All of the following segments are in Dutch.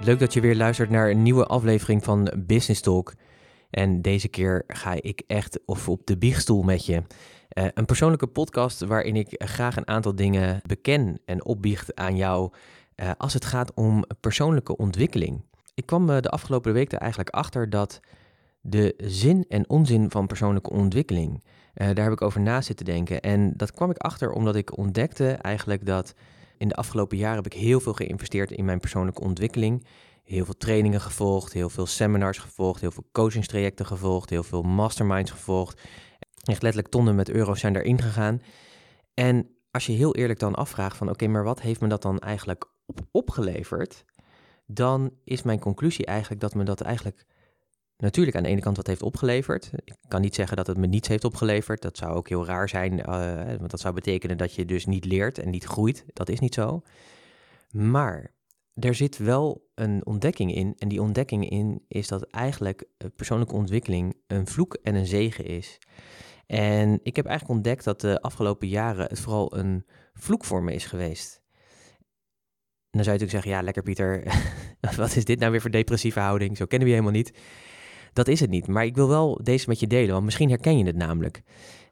Leuk dat je weer luistert naar een nieuwe aflevering van Business Talk. En deze keer ga ik echt op de biechtstoel met je. Uh, een persoonlijke podcast waarin ik graag een aantal dingen beken en opbiecht aan jou uh, als het gaat om persoonlijke ontwikkeling. Ik kwam uh, de afgelopen week er eigenlijk achter dat de zin en onzin van persoonlijke ontwikkeling, daar heb ik over na zitten denken. En dat kwam ik achter omdat ik ontdekte eigenlijk dat in de afgelopen jaren heb ik heel veel geïnvesteerd in mijn persoonlijke ontwikkeling. Heel veel trainingen gevolgd, heel veel seminars gevolgd, heel veel coachingstrajecten gevolgd, heel veel masterminds gevolgd. Echt letterlijk tonnen met euro's zijn daarin gegaan. En als je heel eerlijk dan afvraagt van oké, maar wat heeft me dat dan eigenlijk op opgeleverd? Dan is mijn conclusie eigenlijk dat me dat eigenlijk natuurlijk aan de ene kant wat heeft opgeleverd. Ik kan niet zeggen dat het me niets heeft opgeleverd. Dat zou ook heel raar zijn, uh, want dat zou betekenen dat je dus niet leert en niet groeit. Dat is niet zo. Maar er zit wel een ontdekking in. En die ontdekking in is dat eigenlijk persoonlijke ontwikkeling een vloek en een zegen is. En ik heb eigenlijk ontdekt dat de afgelopen jaren het vooral een vloek voor me is geweest. En dan zou je natuurlijk zeggen, ja lekker Pieter, wat is dit nou weer voor depressieve houding? Zo kennen we je helemaal niet. Dat is het niet. Maar ik wil wel deze met je delen, want misschien herken je het namelijk.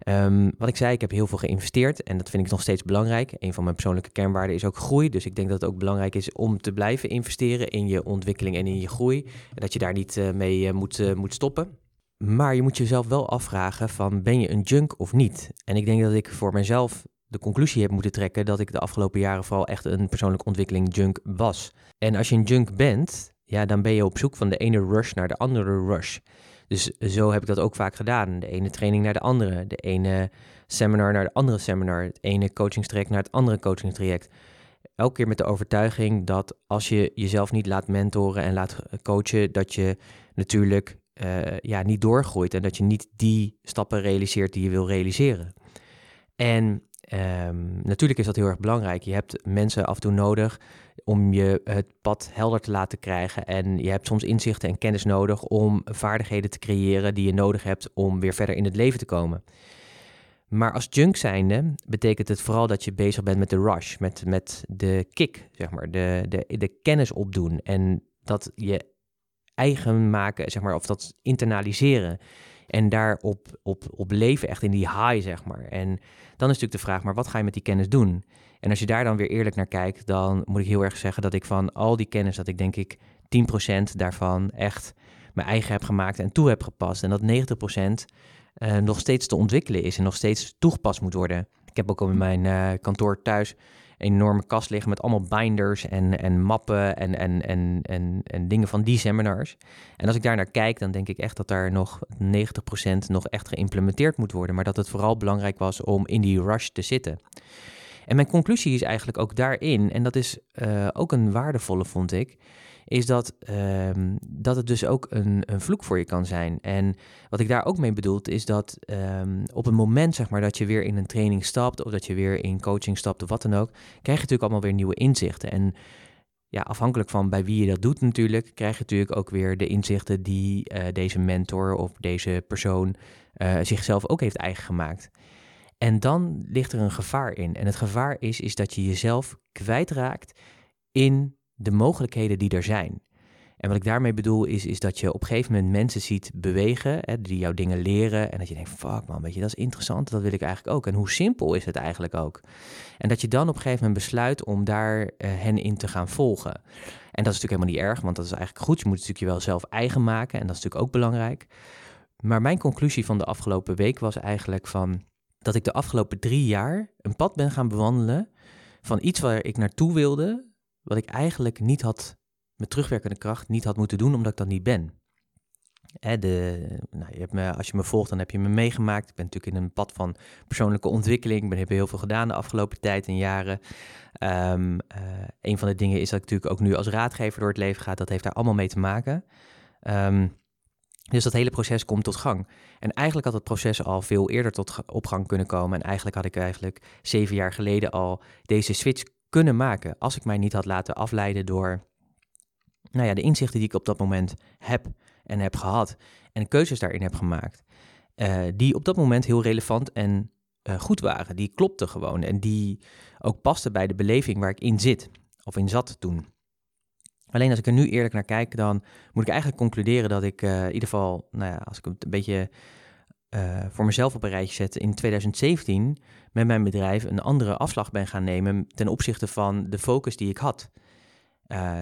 Um, wat ik zei, ik heb heel veel geïnvesteerd en dat vind ik nog steeds belangrijk. Een van mijn persoonlijke kernwaarden is ook groei. Dus ik denk dat het ook belangrijk is om te blijven investeren in je ontwikkeling en in je groei. En dat je daar niet uh, mee uh, moet, uh, moet stoppen. Maar je moet jezelf wel afvragen van ben je een junk of niet? En ik denk dat ik voor mezelf de conclusie heb moeten trekken dat ik de afgelopen jaren vooral echt een persoonlijke ontwikkeling junk was. En als je een junk bent, ja, dan ben je op zoek van de ene rush naar de andere rush. Dus zo heb ik dat ook vaak gedaan. De ene training naar de andere, de ene seminar naar de andere seminar, het ene coachingstraject naar het andere coachingstraject. Elke keer met de overtuiging dat als je jezelf niet laat mentoren en laat coachen, dat je natuurlijk uh, ja, niet doorgroeit en dat je niet die stappen realiseert die je wil realiseren. En um, natuurlijk is dat heel erg belangrijk. Je hebt mensen af en toe nodig om je het pad helder te laten krijgen. En je hebt soms inzichten en kennis nodig om vaardigheden te creëren die je nodig hebt om weer verder in het leven te komen. Maar als junk zijnde betekent het vooral dat je bezig bent met de rush, met, met de kick, zeg maar, de, de, de kennis opdoen. En dat je eigen maken, zeg maar, of dat internaliseren. En daarop op, op leven, echt in die high, zeg maar. En dan is natuurlijk de vraag, maar wat ga je met die kennis doen? En als je daar dan weer eerlijk naar kijkt, dan moet ik heel erg zeggen dat ik van al die kennis, dat ik denk ik 10% daarvan echt mijn eigen heb gemaakt en toe heb gepast. En dat 90% uh, eh, nog steeds te ontwikkelen is en nog steeds toegepast moet worden. Ik heb ook op mijn uh, kantoor thuis een enorme kast liggen met allemaal binders en, en mappen en, en, en, en, en dingen van die seminars. En als ik daar naar kijk, dan denk ik echt dat daar nog 90% nog echt geïmplementeerd moet worden. Maar dat het vooral belangrijk was om in die rush te zitten. En mijn conclusie is eigenlijk ook daarin, en dat is uh, ook een waardevolle, vond ik, is dat, um, dat het dus ook een, een vloek voor je kan zijn. En wat ik daar ook mee bedoel, is dat um, op het moment zeg maar, dat je weer in een training stapt, of dat je weer in coaching stapt, of wat dan ook, krijg je natuurlijk allemaal weer nieuwe inzichten. En ja, afhankelijk van bij wie je dat doet natuurlijk, krijg je natuurlijk ook weer de inzichten die uh, deze mentor of deze persoon uh, zichzelf ook heeft eigen gemaakt. En dan ligt er een gevaar in. En het gevaar is, is dat je jezelf kwijtraakt in de mogelijkheden die er zijn. En wat ik daarmee bedoel is, is dat je op een gegeven moment mensen ziet bewegen, hè, die jou dingen leren. En dat je denkt, fuck man, weet je, dat is interessant, dat wil ik eigenlijk ook. En hoe simpel is het eigenlijk ook? En dat je dan op een gegeven moment besluit om daar uh, hen in te gaan volgen. En dat is natuurlijk helemaal niet erg, want dat is eigenlijk goed. Je moet het natuurlijk je wel zelf eigen maken en dat is natuurlijk ook belangrijk. Maar mijn conclusie van de afgelopen week was eigenlijk van dat ik de afgelopen drie jaar een pad ben gaan bewandelen van iets waar ik naartoe wilde, wat ik eigenlijk niet had met terugwerkende kracht niet had moeten doen omdat ik dat niet ben. Hè, de, nou, je hebt me, als je me volgt, dan heb je me meegemaakt. Ik ben natuurlijk in een pad van persoonlijke ontwikkeling. Ik ben, heb heel veel gedaan de afgelopen tijd en jaren. Um, een van de dingen is dat ik natuurlijk ook nu als raadgever door het leven ga. Dat heeft daar allemaal mee te maken. Um, dus dat hele proces komt tot gang. En eigenlijk had het proces al veel eerder tot op gang kunnen komen. En eigenlijk had ik eigenlijk zeven jaar geleden al deze switch kunnen maken. Als ik mij niet had laten afleiden door nou ja, de inzichten die ik op dat moment heb en heb gehad. En keuzes daarin heb gemaakt. Uh, die op dat moment heel relevant en uh, goed waren. Die klopten gewoon. En die ook pasten bij de beleving waar ik in zit. Of in zat toen. Alleen als ik er nu eerlijk naar kijk, dan moet ik eigenlijk concluderen dat ik uh, in ieder geval, nou ja, als ik het een beetje uh, voor mezelf op een rijtje zet, in 2017 met mijn bedrijf een andere afslag ben gaan nemen ten opzichte van de focus die ik had. Uh,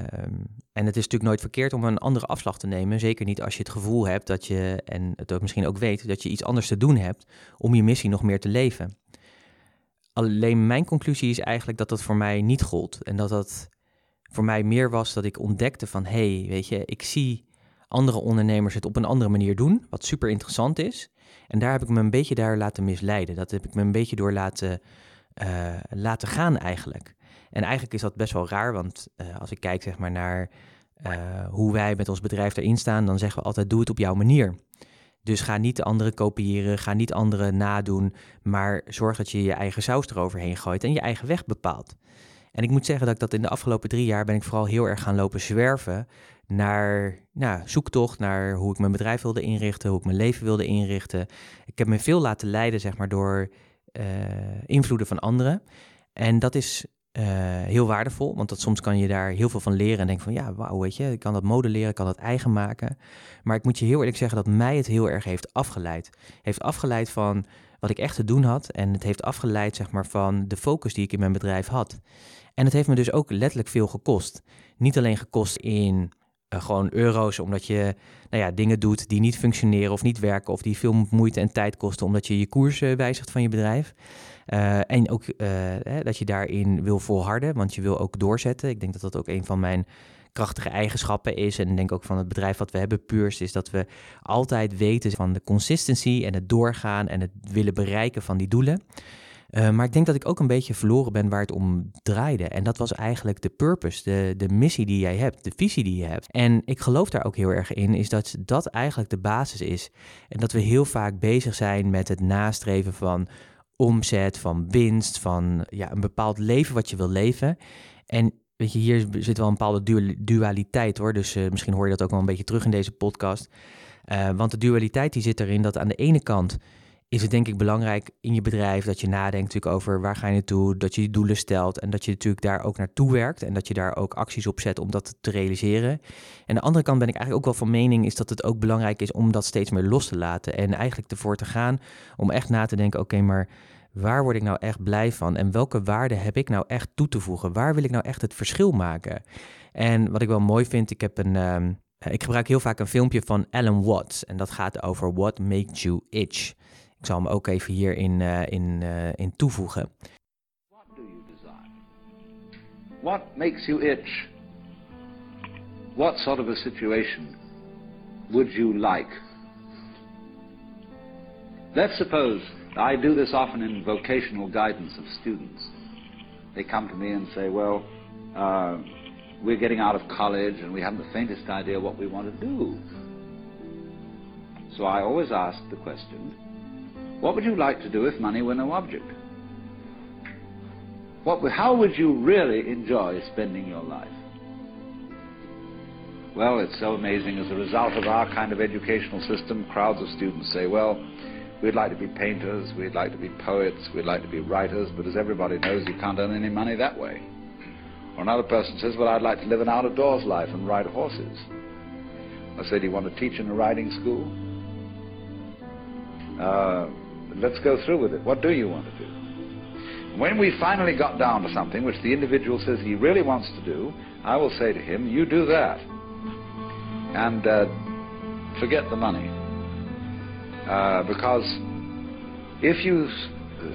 en het is natuurlijk nooit verkeerd om een andere afslag te nemen. Zeker niet als je het gevoel hebt dat je, en het ook misschien ook weet, dat je iets anders te doen hebt om je missie nog meer te leven. Alleen mijn conclusie is eigenlijk dat dat voor mij niet gold. En dat dat voor mij meer was dat ik ontdekte van, hé, hey, weet je, ik zie andere ondernemers het op een andere manier doen, wat super interessant is. En daar heb ik me een beetje daar laten misleiden. Dat heb ik me een beetje door laten, uh, laten gaan eigenlijk. En eigenlijk is dat best wel raar, want uh, als ik kijk zeg maar naar uh, hoe wij met ons bedrijf erin staan, dan zeggen we altijd doe het op jouw manier. Dus ga niet de anderen kopiëren, ga niet anderen nadoen, maar zorg dat je je eigen saus eroverheen gooit en je eigen weg bepaalt. En ik moet zeggen dat ik dat in de afgelopen drie jaar ben ik vooral heel erg gaan lopen zwerven naar nou, zoektocht naar hoe ik mijn bedrijf wilde inrichten, hoe ik mijn leven wilde inrichten. Ik heb me veel laten leiden, zeg maar, door uh, invloeden van anderen. En dat is uh, heel waardevol, want dat, soms kan je daar heel veel van leren en denk van ja, wauw, weet je, ik kan dat modelleren, ik kan dat eigen maken. Maar ik moet je heel eerlijk zeggen dat mij het heel erg heeft afgeleid. Heeft afgeleid van wat ik echt te doen had en het heeft afgeleid zeg maar van de focus die ik in mijn bedrijf had. En het heeft me dus ook letterlijk veel gekost. Niet alleen gekost in uh, gewoon euro's, omdat je nou ja, dingen doet die niet functioneren of niet werken, of die veel moeite en tijd kosten, omdat je je koers uh, wijzigt van je bedrijf. Uh, en ook dat je daarin wil volharden, want je wil ook doorzetten. Ik denk dat dat ook een van mijn krachtige eigenschappen is. En ik denk ook van het bedrijf wat we hebben, Purst, is dat we altijd weten van de consistency en het doorgaan en het willen bereiken van die doelen. Uh, maar ik denk dat ik ook een beetje verloren ben waar het om draaide. En dat was eigenlijk de purpose, de, de missie die jij hebt, de visie die je hebt. En ik geloof daar ook heel erg in, is dat dat eigenlijk de basis is. En dat we heel vaak bezig zijn met het nastreven van omzet, van winst, van ja, een bepaald leven wat je wil leven. En weet je, hier zit wel een bepaalde dualiteit hoor. Dus uh, misschien hoor je dat ook wel een beetje terug in deze podcast. Uh, want de dualiteit die zit erin dat aan de ene kant is het denk ik belangrijk in je bedrijf dat je nadenkt natuurlijk over waar ga je naartoe, dat je die doelen stelt en dat je natuurlijk daar ook naartoe werkt en dat je daar ook acties op zet om dat te realiseren. En aan de andere kant ben ik eigenlijk ook wel van mening is dat het ook belangrijk is om dat steeds meer los te laten en eigenlijk ervoor te gaan om echt na te denken, oké, maar waar word ik nou echt blij van en welke waarde heb ik nou echt toe te voegen? Waar wil ik nou echt het verschil maken? En wat ik wel mooi vind, ik heb een um, ik gebruik heel vaak een filmpje van Alan Watts en dat gaat over What Makes You Itch. Ik zal hem ook even hierin uh, in, uh, in toevoegen. What do you desire? What makes you itch? What sort of a situation would you like? Let's suppose I do this often in vocational guidance of students. They come to me and say, well, uh, we're getting out of college and we haven't the faintest idea what we want to do. So I always ask the question, what would you like to do if money were no object? What, how would you really enjoy spending your life? Well, it's so amazing. As a result of our kind of educational system, crowds of students say, well, we'd like to be painters, we'd like to be poets, we'd like to be writers, but as everybody knows, you can't earn any money that way. Or another person says, well, I'd like to live an out-of-doors life and ride horses. I say, do you want to teach in a riding school? Uh, let's go through with it. What do you want to do? When we finally got down to something which the individual says he really wants to do, I will say to him, you do that. And uh, forget the money. Uh, because if you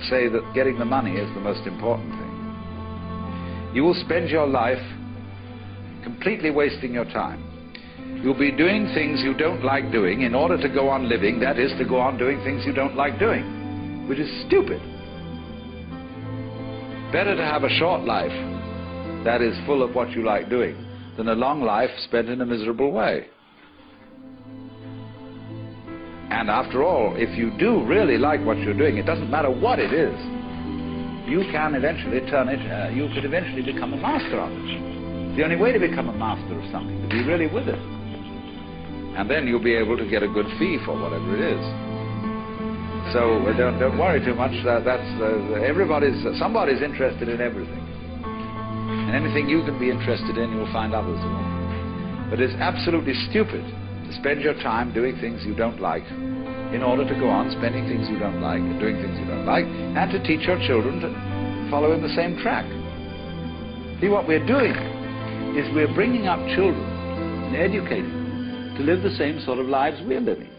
say that getting the money is the most important thing, you will spend your life completely wasting your time. You'll be doing things you don't like doing in order to go on living, that is, to go on doing things you don't like doing, which is stupid. Better to have a short life that is full of what you like doing than a long life spent in a miserable way. And after all, if you do really like what you're doing, it doesn't matter what it is, you can eventually turn it, uh, you could eventually become a master of it. The only way to become a master of something, is to be really with it. And then you'll be able to get a good fee for whatever it is. So uh, don't, don't worry too much. Uh, that's uh, everybody's, somebody's interested in everything. And anything you can be interested in, you'll find others. But it's absolutely stupid spend your time doing things you don't like in order to go on spending things you don't like and doing things you don't like and to teach your children to follow in the same track. See, what we're doing is we're bringing up children and educating them to live the same sort of lives we're living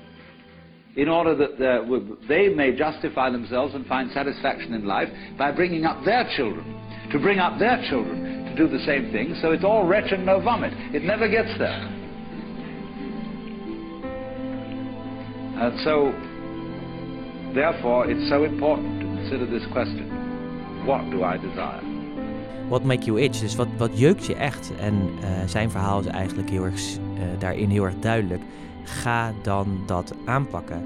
in order that uh, they may justify themselves and find satisfaction in life by bringing up their children, to bring up their children to do the same thing, so it's all wretch and no vomit. It never gets there. And so, therefore, it's so important to consider this question. What do I desire? What make you itch? Dus wat, wat jeukt je echt? En uh, zijn verhaal is eigenlijk heel erg, uh, daarin heel erg duidelijk. Ga dan dat aanpakken.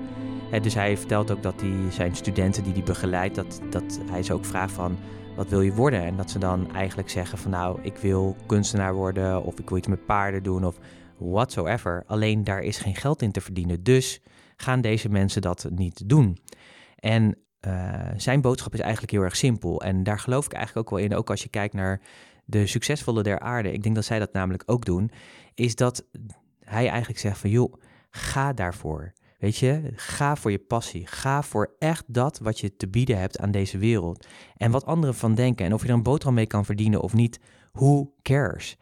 He, dus hij vertelt ook dat hij zijn studenten die hij begeleidt, dat, dat hij ze ook vraagt van wat wil je worden? En dat ze dan eigenlijk zeggen van nou, ik wil kunstenaar worden of ik wil iets met paarden doen of whatsoever. Alleen daar is geen geld in te verdienen. Dus gaan deze mensen dat niet doen. En uh, zijn boodschap is eigenlijk heel erg simpel. En daar geloof ik eigenlijk ook wel in. Ook als je kijkt naar de succesvolle der aarde. Ik denk dat zij dat namelijk ook doen. Is dat hij eigenlijk zegt van joh, ga daarvoor. Weet je, ga voor je passie. Ga voor echt dat wat je te bieden hebt aan deze wereld. En wat anderen van denken. En of je er een boterham mee kan verdienen of niet, who cares?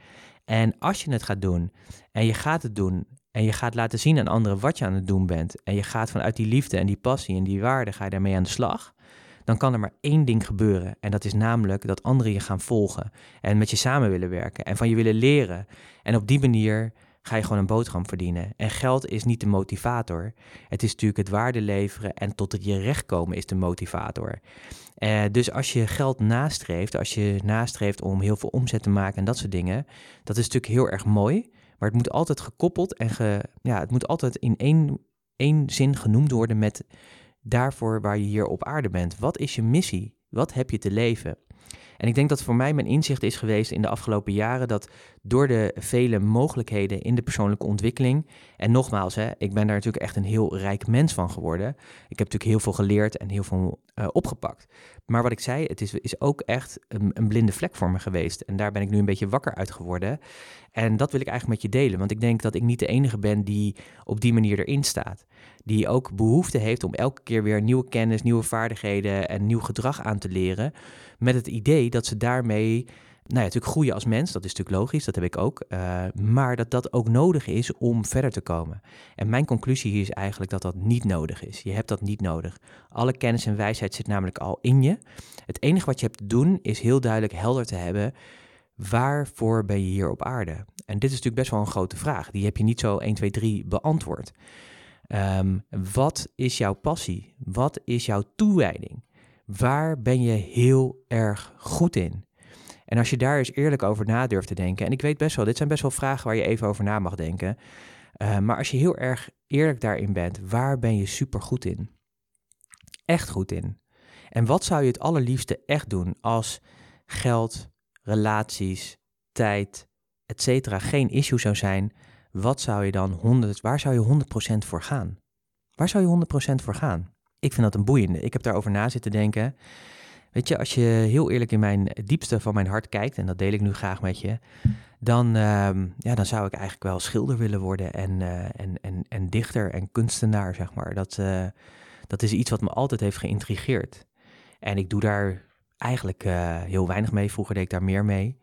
En als je het gaat doen en je gaat het doen en je gaat laten zien aan anderen wat je aan het doen bent. En je gaat vanuit die liefde en die passie en die waarde ga je daarmee aan de slag. Dan kan er maar één ding gebeuren. En dat is namelijk dat anderen je gaan volgen. En met je samen willen werken. En van je willen leren. En op die manier ga je gewoon een boterham verdienen. En geld is niet de motivator. Het is natuurlijk het waarde leveren en tot je recht komen is de motivator. Uh, dus als je geld nastreeft, als je nastreeft om heel veel omzet te maken en dat soort dingen, dat is natuurlijk heel erg mooi. Maar het moet altijd gekoppeld en ge, ja, het moet altijd in één, één zin genoemd worden met daarvoor waar je hier op aarde bent. Wat is je missie? Wat heb je te leven? En ik denk dat voor mij mijn inzicht is geweest in de afgelopen jaren dat door de vele mogelijkheden in de persoonlijke ontwikkeling, en nogmaals, hè, ik ben daar natuurlijk echt een heel rijk mens van geworden. Ik heb natuurlijk heel veel geleerd en heel veel uh, opgepakt. Maar wat ik zei, het is, is ook echt een, een, blinde vlek voor me geweest. En daar ben ik nu een beetje wakker uit geworden. En dat wil ik eigenlijk met je delen, want ik denk dat ik niet de enige ben die op die manier erin staat. Die ook behoefte heeft om elke keer weer nieuwe kennis, nieuwe vaardigheden en nieuw gedrag aan te leren. Met het idee dat ze daarmee nou ja, natuurlijk groeien als mens, dat is natuurlijk logisch, dat heb ik ook. Uh, maar dat dat ook nodig is om verder te komen. En mijn conclusie hier is eigenlijk dat dat niet nodig is. Je hebt dat niet nodig. Alle kennis en wijsheid zit namelijk al in je. Het enige wat je hebt te doen is heel duidelijk helder te hebben. Waarvoor ben je hier op aarde? En dit is natuurlijk best wel een grote vraag. Die heb je niet zo 1, 2, 3 beantwoord. Um, wat is jouw passie? Wat is jouw toewijding? Waar ben je heel erg goed in? En als je daar eens eerlijk over na durft te denken, en ik weet best wel, dit zijn best wel vragen waar je even over na mag denken. Uh, maar als je heel erg eerlijk daarin bent, waar ben je super goed in? Echt goed in. En wat zou je het allerliefste echt doen als geld, relaties, tijd, etc. geen issue zou zijn? Wat zou je dan 100, waar zou je 100% voor gaan? Waar zou je 100% voor gaan? Ik vind dat een boeiende. Ik heb daarover na zitten denken. Weet je, als je heel eerlijk in mijn diepste van mijn hart kijkt, en dat deel ik nu graag met je, dan, uh, ja, dan zou ik eigenlijk wel schilder willen worden en, uh, en, en, en dichter en kunstenaar, zeg maar. Dat, uh, dat is iets wat me altijd heeft geïntrigeerd. En ik doe daar eigenlijk uh, heel weinig mee. Vroeger deed ik daar meer mee.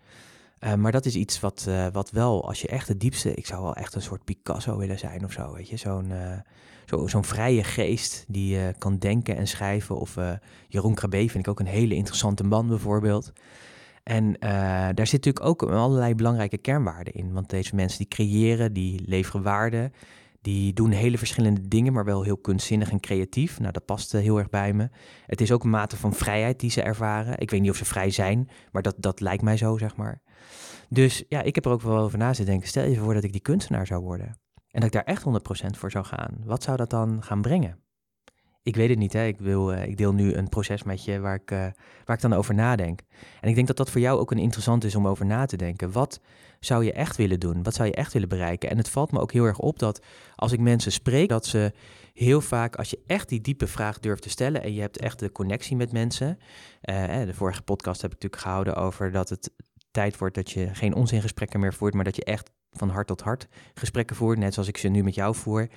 Eh, maar dat is iets wat, uh, wat wel, als je echt het diepste, ik zou wel echt een soort Picasso willen zijn of zo, weet je, zo'n uh, zo, zo'n vrije geest die kan denken en schrijven. Of Jeroen Krabbe vind ik ook een hele interessante man bijvoorbeeld. En daar zit natuurlijk ook allerlei belangrijke kernwaarden in, want deze mensen die creëren, die leveren waarde, die doen hele verschillende dingen, maar wel heel kunstzinnig en creatief. Nou, dat past heel erg bij me. Het is ook een mate van vrijheid die ze ervaren. Ik weet niet of ze vrij zijn, maar dat, dat lijkt mij zo, zeg maar. Dus ja, ik heb er ook wel over na te denken. Stel je voor dat ik die kunstenaar zou worden. En dat ik daar echt 100% voor zou gaan. Wat zou dat dan gaan brengen? Ik weet het niet. Hè? Ik, wil, uh, ik deel nu een proces met je waar ik, uh, waar ik dan over nadenk. En ik denk dat dat voor jou ook een interessant is om over na te denken. Wat zou je echt willen doen? Wat zou je echt willen bereiken? En het valt me ook heel erg op dat als ik mensen spreek, dat ze heel vaak, als je echt die diepe vraag durft te stellen en je hebt echt de connectie met mensen. Uh, de vorige podcast heb ik natuurlijk gehouden over dat het tijd wordt dat je geen onzingesprekken meer voert, maar dat je echt van hart tot hart gesprekken voert, net zoals ik ze nu met jou voer,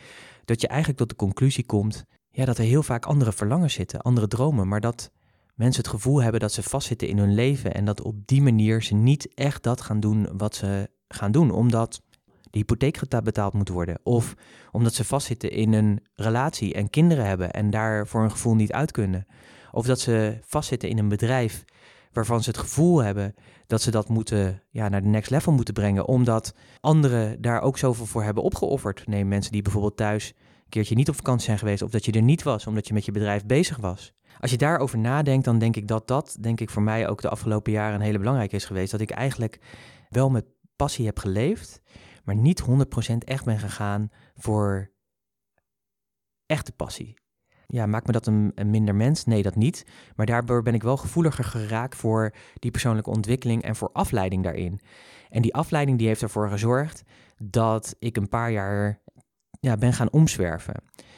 dat je eigenlijk tot de conclusie komt ja, dat er heel vaak andere verlangens zitten, andere dromen, maar dat mensen het gevoel hebben dat ze vastzitten in hun leven en dat op die manier ze niet echt dat gaan doen wat ze gaan doen, omdat de hypotheek betaald moet worden of omdat ze vastzitten in een relatie en kinderen hebben en daar voor een gevoel niet uit kunnen. Of dat ze vastzitten in een bedrijf waarvan ze het gevoel hebben dat ze dat moeten, ja, naar de next level moeten brengen, omdat anderen daar ook zoveel voor hebben opgeofferd. Neem mensen die bijvoorbeeld thuis keertje niet op vakantie zijn geweest of dat je er niet was omdat je met je bedrijf bezig was. Als je daarover nadenkt, dan denk ik dat dat, denk ik, voor mij ook de afgelopen jaren een hele belangrijke is geweest. Dat ik eigenlijk wel met passie heb geleefd, maar niet 100% echt ben gegaan voor echte passie ja, maakt me dat een, minder mens? Nee, dat niet. Maar daardoor ben ik wel gevoeliger geraakt voor die persoonlijke ontwikkeling en voor afleiding daarin. En die afleiding die heeft ervoor gezorgd dat ik een paar jaar ja, ben gaan omzwerven.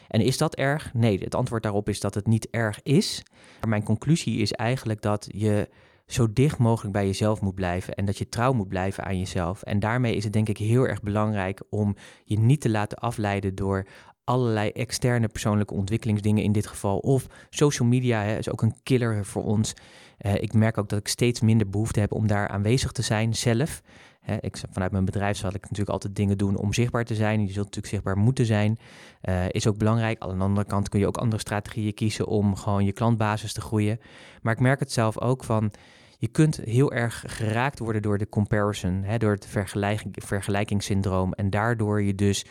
En is dat erg? Nee, het antwoord daarop is dat het niet erg is. Maar mijn conclusie is eigenlijk dat je zo dicht mogelijk bij jezelf moet blijven en dat je trouw moet blijven aan jezelf. En daarmee is het denk ik heel erg belangrijk om je niet te laten afleiden door allerlei externe persoonlijke ontwikkelingsdingen in dit geval. Of social media hè, is ook een killer voor ons. Uh, ik merk ook dat ik steeds minder behoefte heb om daar aanwezig te zijn zelf. Hè, ik, vanuit mijn bedrijf zal ik natuurlijk altijd dingen doen om zichtbaar te zijn. Je zult natuurlijk zichtbaar moeten zijn. Uh, is ook belangrijk. Aan de andere kant kun je ook andere strategieën kiezen om gewoon je klantbasis te groeien. Maar ik merk het zelf ook van je kunt heel erg geraakt worden door de comparison, door het vergelijking, vergelijkingssyndroom. En daardoor je dus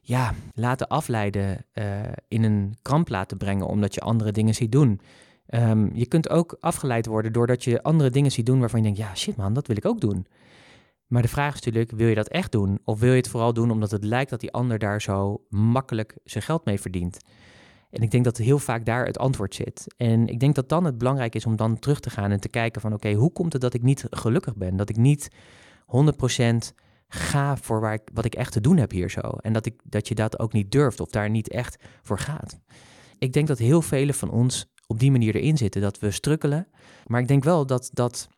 ja, laten afleiden, uh, in een kramp laten brengen omdat je andere dingen ziet doen. Um, je kunt ook afgeleid worden doordat je andere dingen ziet doen waarvan je denkt, ja shit man, dat wil ik ook doen. Maar de vraag is natuurlijk, wil je dat echt doen? Of wil je het vooral doen omdat het lijkt dat die ander daar zo makkelijk zijn geld mee verdient? En ik denk dat heel vaak daar het antwoord zit. En ik denk dat dan het belangrijk is om dan terug te gaan en te kijken van oké, hoe komt het dat ik niet gelukkig ben? Dat ik niet 100% ga voor waar ik, wat ik echt te doen heb hier zo. En dat, ik, dat je dat ook niet durft of daar niet echt voor gaat. Ik denk dat heel velen van ons op die manier erin zitten, dat we strukkelen. Maar ik denk wel dat dat,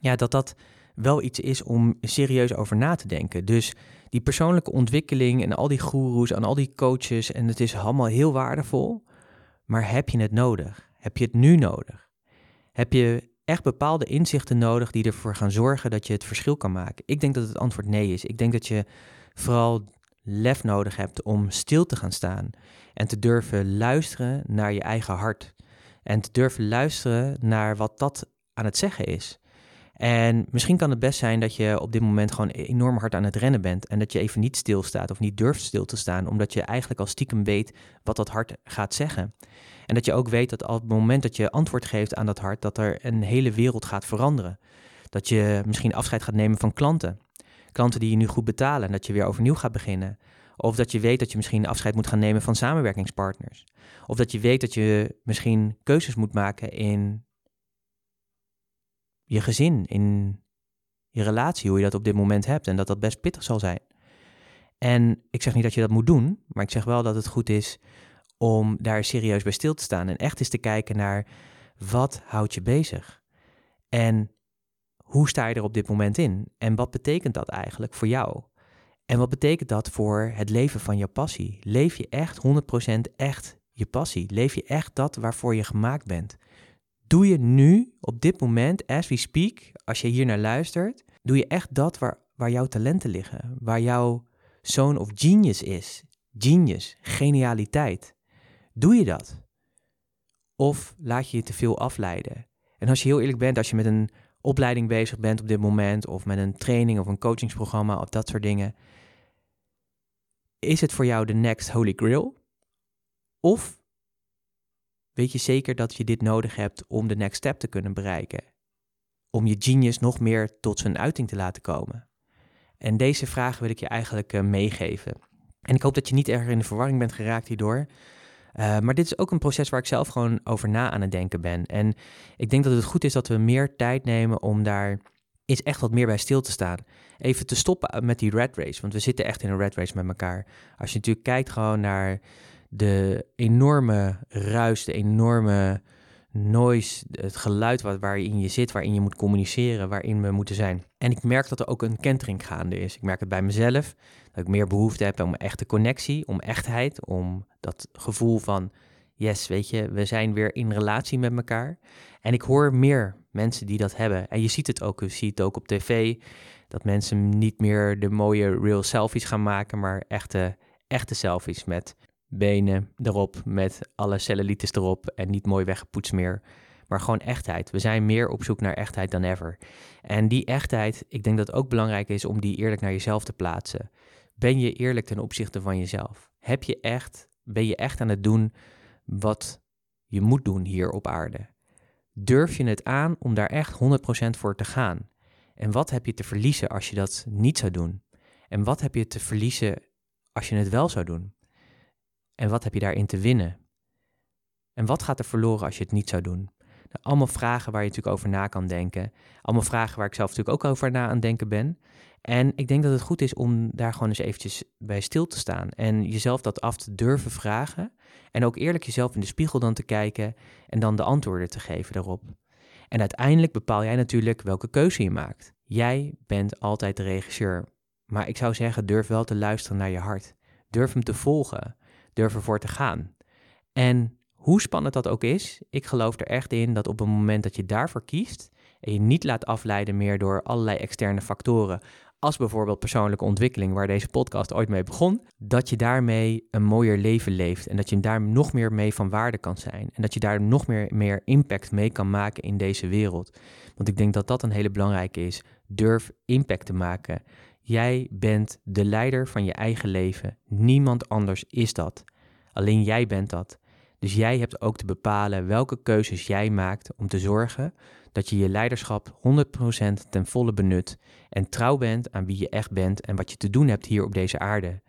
ja, dat, dat wel iets is om serieus over na te denken. Dus die persoonlijke ontwikkeling en al die goeroes en al die coaches, en het is allemaal heel waardevol. Maar heb je het nodig? Heb je het nu nodig? Heb je echt bepaalde inzichten nodig die ervoor gaan zorgen dat je het verschil kan maken? Ik denk dat het antwoord nee is. Ik denk dat je vooral lef nodig hebt om stil te gaan staan en te durven luisteren naar je eigen hart. En te durven luisteren naar wat dat aan het zeggen is. En misschien kan het best zijn dat je op dit moment gewoon enorm hard aan het rennen bent. En dat je even niet stilstaat of niet durft stil te staan, omdat je eigenlijk al stiekem weet wat dat hart gaat zeggen. En dat je ook weet dat op het moment dat je antwoord geeft aan dat hart, dat er een hele wereld gaat veranderen. Dat je misschien afscheid gaat nemen van klanten. Klanten die je nu goed betalen en dat je weer overnieuw gaat beginnen. Of dat je weet dat je misschien afscheid moet gaan nemen van samenwerkingspartners. Of dat je weet dat je misschien keuzes moet maken in je gezin, in je relatie, hoe je dat op dit moment hebt. En dat dat best pittig zal zijn. En ik zeg niet dat je dat moet doen, maar ik zeg wel dat het goed is om daar serieus bij stil te staan en echt eens te kijken naar wat houdt je bezig? En hoe sta je er op dit moment in? En wat betekent dat eigenlijk voor jou? En wat betekent dat voor het leven van je passie? Leef je echt 100% echt je passie? Leef je echt dat waarvoor je gemaakt bent? Doe je nu, op dit moment, as we speak, als je hier naar luistert, Doe je echt dat waar, waar jouw talenten liggen, waar jouw zoon of genius is? Genius, genialiteit. Doe je dat? Of laat je je te veel afleiden? En als je heel eerlijk bent, als je met een opleiding bezig bent op dit moment, of met een training of een coachingsprogramma of dat soort dingen, is het voor jou de next holy grail? Of weet je zeker dat je dit nodig hebt om de next step te kunnen bereiken? Om je genius nog meer tot zijn uiting te laten komen? En deze vragen wil ik je eigenlijk uh, meegeven. En ik hoop dat je niet erg in de verwarring bent geraakt hierdoor. Uh, maar dit is ook een proces waar ik zelf gewoon over na aan het denken ben. En ik denk dat het goed is dat we meer tijd nemen om daar eens echt wat meer bij stil te staan. Even te stoppen met die red race, want we zitten echt in een red race met elkaar. Als je natuurlijk kijkt gewoon naar de enorme ruis, de enorme noise, het geluid waar, waarin je zit, waarin je moet communiceren, waarin we moeten zijn. En ik merk dat er ook een kentering gaande is. Ik merk het bij mezelf, dat ik meer behoefte heb om echte connectie, om echtheid, om dat gevoel van, yes, weet je, we zijn weer in relatie met elkaar. En ik hoor meer mensen die dat hebben. En je ziet het ook, je ziet het ook op tv, dat mensen niet meer de mooie real selfies gaan maken, maar echte, echte selfies met benen erop met alle cellulitis erop en niet mooi weggepoetst meer. Maar gewoon echtheid. We zijn meer op zoek naar echtheid dan ever. En die echtheid, ik denk dat het ook belangrijk is om die eerlijk naar jezelf te plaatsen. Ben je eerlijk ten opzichte van jezelf? Heb je echt, ben je echt aan het doen wat je moet doen hier op aarde? Durf je het aan om daar echt 100% voor te gaan? En wat heb je te verliezen als je dat niet zou doen? En wat heb je te verliezen als je het wel zou doen? En wat heb je daarin te winnen? En wat gaat er verloren als je het niet zou doen? Nou, allemaal vragen waar je natuurlijk over na kan denken. Allemaal vragen waar ik zelf natuurlijk ook over na aan denken ben. En ik denk dat het goed is om daar gewoon eens eventjes bij stil te staan. En jezelf dat af te durven vragen. En ook eerlijk jezelf in de spiegel dan te kijken en dan de antwoorden te geven daarop. En uiteindelijk bepaal jij natuurlijk welke keuze je maakt. Jij bent altijd de regisseur. Maar ik zou zeggen, durf wel te luisteren naar je hart. Durf hem te volgen durf ervoor te gaan. En hoe spannend dat ook is, ik geloof er echt in dat op het moment dat je daarvoor kiest en je niet laat afleiden meer door allerlei externe factoren, als bijvoorbeeld persoonlijke ontwikkeling, waar deze podcast ooit mee begon, dat je daarmee een mooier leven leeft en dat je daar nog meer mee van waarde kan zijn en dat je daar nog meer, meer impact mee kan maken in deze wereld. Want ik denk dat dat een hele belangrijke is. Durf impact te maken. Jij bent de leider van je eigen leven. Niemand anders is dat. Alleen jij bent dat. Dus jij hebt ook te bepalen welke keuzes jij maakt om te zorgen dat je je leiderschap 100% ten volle benut en trouw bent aan wie je echt bent en wat je te doen hebt hier op deze aarde.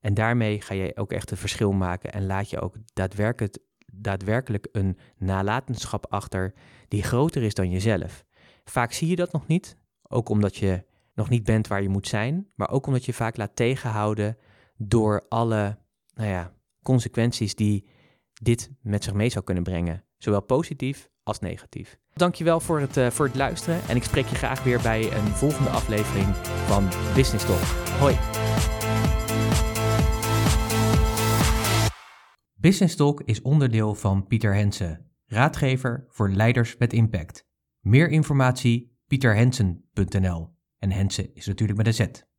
En daarmee ga je ook echt een verschil maken en laat je ook daadwerkelijk, daadwerkelijk een nalatenschap achter die groter is dan jezelf. Vaak zie je dat nog niet, ook omdat je nog niet bent waar je moet zijn, maar ook omdat je vaak laat tegenhouden door alle nou ja, consequenties die dit met zich mee zou kunnen brengen, zowel positief als negatief. Dankjewel voor het, uh, voor het luisteren en ik spreek je graag weer bij een volgende aflevering van Business Talk. Hoi! Business Talk is onderdeel van Pieter Hensen, raadgever voor leiders met impact. Meer informatie pieterhensen.nl en Hensen is natuurlijk met een Z.